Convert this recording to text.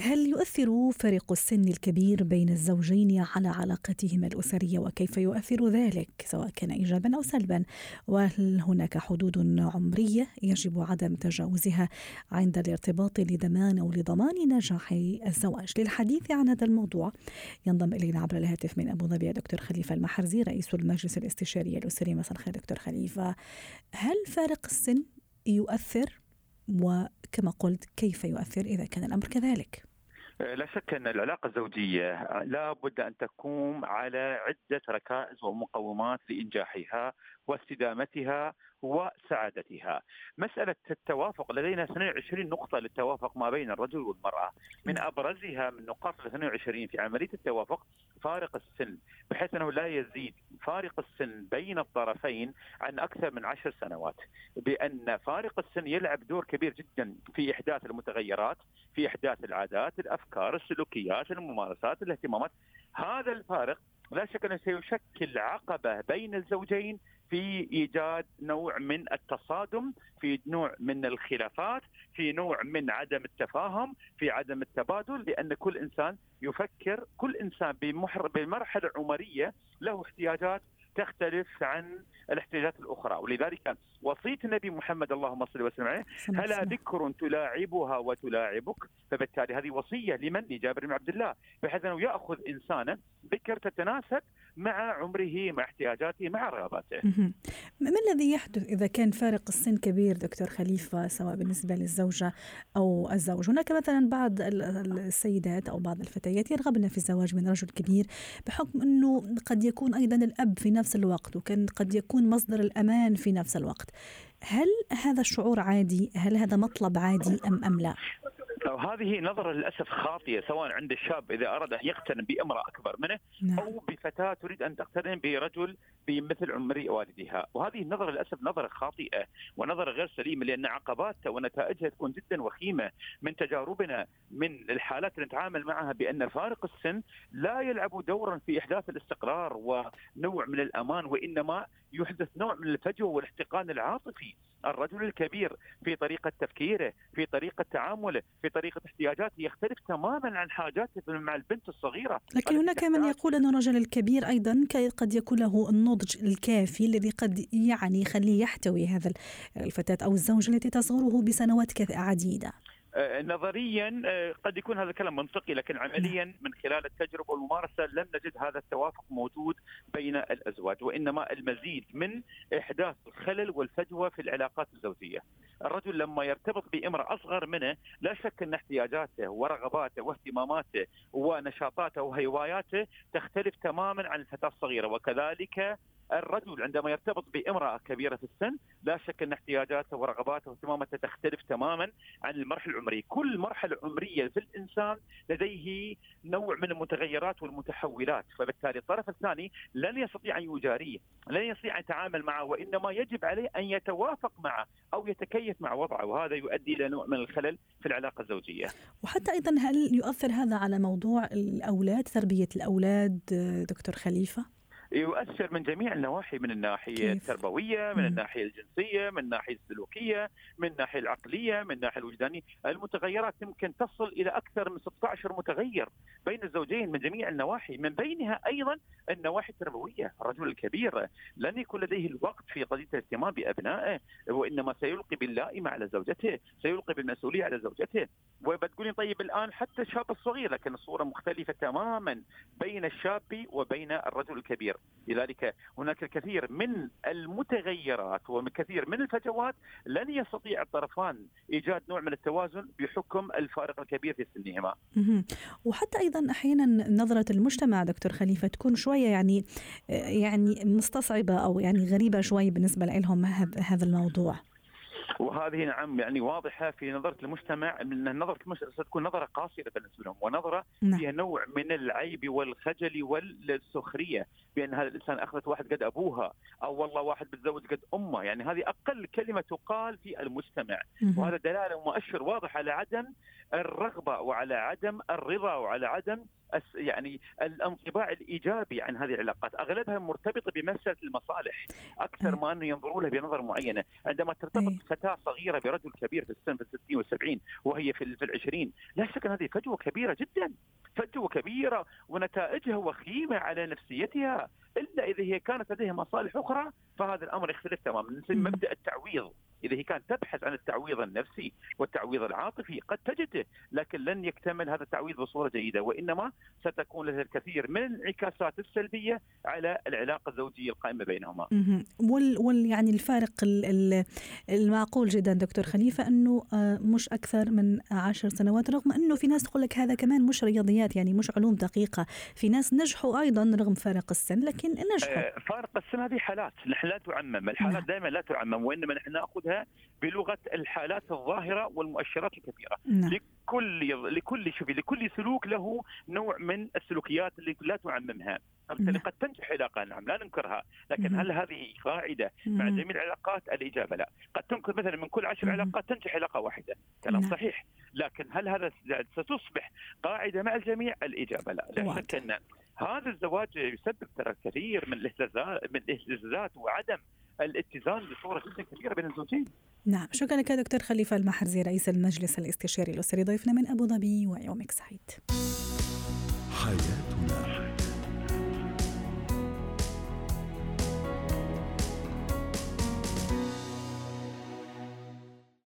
هل يؤثر فرق السن الكبير بين الزوجين على علاقتهما الأسرية وكيف يؤثر ذلك سواء كان إيجابا أو سلبا؟ وهل هناك حدود عمرية يجب عدم تجاوزها عند الارتباط لضمان أو لضمان نجاح الزواج؟ للحديث عن هذا الموضوع ينضم إلينا عبر الهاتف من أبو ظبي دكتور خليفة المحرزي رئيس المجلس الاستشاري الأسري. مساء الخير دكتور خليفة. هل فارق السن يؤثر؟ وكما قلت كيف يؤثر إذا كان الأمر كذلك؟ لا شك أن العلاقة الزوجية لا بد أن تقوم على عدة ركائز ومقومات لإنجاحها واستدامتها وسعادتها. مسألة التوافق لدينا 22 نقطة للتوافق ما بين الرجل والمرأة. من أبرزها من نقاط ال 22 في عملية التوافق فارق السن بحيث أنه لا يزيد فارق السن بين الطرفين عن أكثر من عشر سنوات. بأن فارق السن يلعب دور كبير جدا في إحداث المتغيرات في إحداث العادات الأفكار السلوكيات الممارسات الاهتمامات. هذا الفارق لا شك أنه سيشكل عقبة بين الزوجين في إيجاد نوع من التصادم في نوع من الخلافات في نوع من عدم التفاهم في عدم التبادل لأن كل إنسان يفكر كل إنسان بمرحلة عمرية له احتياجات تختلف عن الاحتياجات الأخرى. ولذلك وصيه النبي محمد اللهم صل وسلم عليه هلا ذكر تلاعبها وتلاعبك. فبالتالي هذه وصية لمن؟ لجابر بن عبد الله. بحيث أنه يأخذ إنسانا ذكر تتناسب مع عمره مع احتياجاته مع رغباته. ما الذي يحدث إذا كان فارق السن كبير دكتور خليفة سواء بالنسبة للزوجة أو الزوج؟ هناك مثلا بعض السيدات أو بعض الفتيات يرغبن في الزواج من رجل كبير بحكم أنه قد يكون أيضا الأب في نفس الوقت وكان قد يكون مصدر الأمان في نفس الوقت. هل هذا الشعور عادي؟ هل هذا مطلب عادي أم أم لا؟ هذه نظرة للأسف خاطئة سواء عند الشاب إذا أراد أن يقترن بأمرأة أكبر منه نعم. أو بفتاة تريد أن تقترن برجل بمثل عمر والدها وهذه النظرة للأسف نظرة خاطئة ونظرة غير سليمة لأن عقباتها ونتائجها تكون جدا وخيمة من تجاربنا من الحالات اللي نتعامل معها بأن فارق السن لا يلعب دورا في إحداث الاستقرار ونوع من الأمان وإنما يحدث نوع من الفجوة والاحتقان العاطفي الرجل الكبير في طريقة تفكيره في طريقة تعامله في طريقة احتياجاته يختلف تماما عن حاجاته مع البنت الصغيرة. لكن هناك من يقول أن الرجل الكبير أيضا قد يكون له النضج الكافي الذي قد يعني يخليه يحتوي هذا الفتاة أو الزوج التي تصغره بسنوات عديدة. نظريا آه، قد يكون هذا الكلام منطقي لكن عمليا من خلال التجربة والممارسة لم نجد هذا التوافق موجود بين الأزواج وإنما المزيد من إحداث الخلل والفجوة في العلاقات الزوجية. الرجل لما يرتبط بامرأة أصغر منه لا شك أن احتياجاته ورغباته واهتماماته ونشاطاته وهواياته تختلف تماما عن الفتاة الصغيرة وكذلك الرجل عندما يرتبط بامرأة كبيرة في السن لا شك أن احتياجاته ورغباته واهتماماته تختلف تماما عن المرحلة العمرية. كل مرحلة عمرية في الإنسان لديه نوع من المتغيرات والمتحولات. فبالتالي الطرف الثاني لن يستطيع أن يجاريه لن يستطيع أن يتعامل معه وإنما يجب عليه أن يتوافق معه أو يتكيف مع وضعه. وهذا يؤدي إلى نوع من الخلل في العلاقة الزوجية. وحتى أيضا هل يؤثر هذا على موضوع الأولاد تربية الأولاد دكتور خليفة؟ يؤثر من جميع النواحي من الناحية كيف؟ التربوية من الناحية الجنسية من الناحية السلوكية من الناحية العقلية من الناحية الوجدانية. المتغيرات يمكن تصل إلى أكثر من 16 متغير بين الزوجين من جميع النواحي. من بينها أيضا النواحي التربوية. الرجل الكبير لن يكون لديه الوقت في قضية الاهتمام بأبنائه وإنما سيلقي باللائمه على زوجته سيلقي بالمسؤولية على زوجته. وبتقولين طيب الآن حتى الشاب الصغير لكن الصورة مختلفة تماما بين الشاب وبين الرجل الكبير. لذلك هناك الكثير من المتغيرات وكثير من الفجوات لن يستطيع الطرفان إيجاد نوع من التوازن بحكم الفارق الكبير في سنهما. وحتى أيضا أحيانا نظرة المجتمع دكتور خليفة تكون شوية يعني يعني مستصعبة أو يعني غريبة شوي بالنسبة لهم هذا الموضوع. وهذه نعم يعني واضحة في نظرة المجتمع من نظرة المجتمع ستكون نظرة قاصرة بالنسبة لهم ونظرة نعم. فيها نوع من العيب والخجل والسخرية بأن هذا الإنسان أخذت واحد قد أبوها أو والله واحد بتزوج قد أمه يعني هذه أقل كلمة تقال في المجتمع وهذا دلاله ومؤشر واضح على عدم الرغبة وعلى عدم الرضا وعلى عدم يعني الانطباع الإيجابي عن هذه العلاقات، أغلبها مرتبطه بمسألة المصالح. أكثر ما أنه ينظروا لها بنظرة معينة، عندما ترتبط فتاة صغيرة برجل كبير في السن في الستين والسبعين وهي في في العشرين، لا شك أن هذه فجوة كبيرة جدا، فجوة كبيرة ونتائجها وخيمة على نفسيتها، إلا إذا هي كانت لديها مصالح أخرى فهذا الأمر يختلف تماما، مبدأ التعويض. إذا هي كانت تبحث عن التعويض النفسي والتعويض العاطفي قد تجده لكن لن يكتمل هذا التعويض بصورة جيدة وإنما ستكون لها الكثير من الانعكاسات السلبية على العلاقة الزوجية القائمة بينهما. وال, وال يعني الفارق المعقول جدا دكتور خليفة أنه آه، مش أكثر من عشر سنوات رغم أنه في ناس تقول لك هذا كمان مش رياضيات يعني مش علوم دقيقة، في ناس نجحوا أيضا رغم فارق السن لكن نجحوا. آه، فارق السن هذه حالات، نحن لا تعمم، الحالات نعم. دائما لا تعمم وإنما نحن نأخذ ناخذها بلغة الحالات الظاهرة والمؤشرات الكثيره نعم. لكل لكل شوفي لكل سلوك له نوع من السلوكيات اللي لا تعممها. نعم. قد تنجح علاقه نعم لا ننكرها. لكن هل هذه قاعدة مع جميع العلاقات؟ الإجابة لا. قد تنكر مثلا من كل عشر علاقات تنجح علاقة واحدة. كلام نعم. صحيح. لكن هل هذا ستصبح قاعدة مع الجميع؟ الإجابة لا. لا شك أن هذا الزواج يسبب ترى كثير من الاهتزازات من الاهتزازات وعدم الاتزان بصورة جدا كبيرة بين الزوجين. نعم شكرا لك دكتور خليفة المحرزي رئيس المجلس الاستشاري الأسري ضيفنا من أبو ظبي ويومك سعيد. حياتنا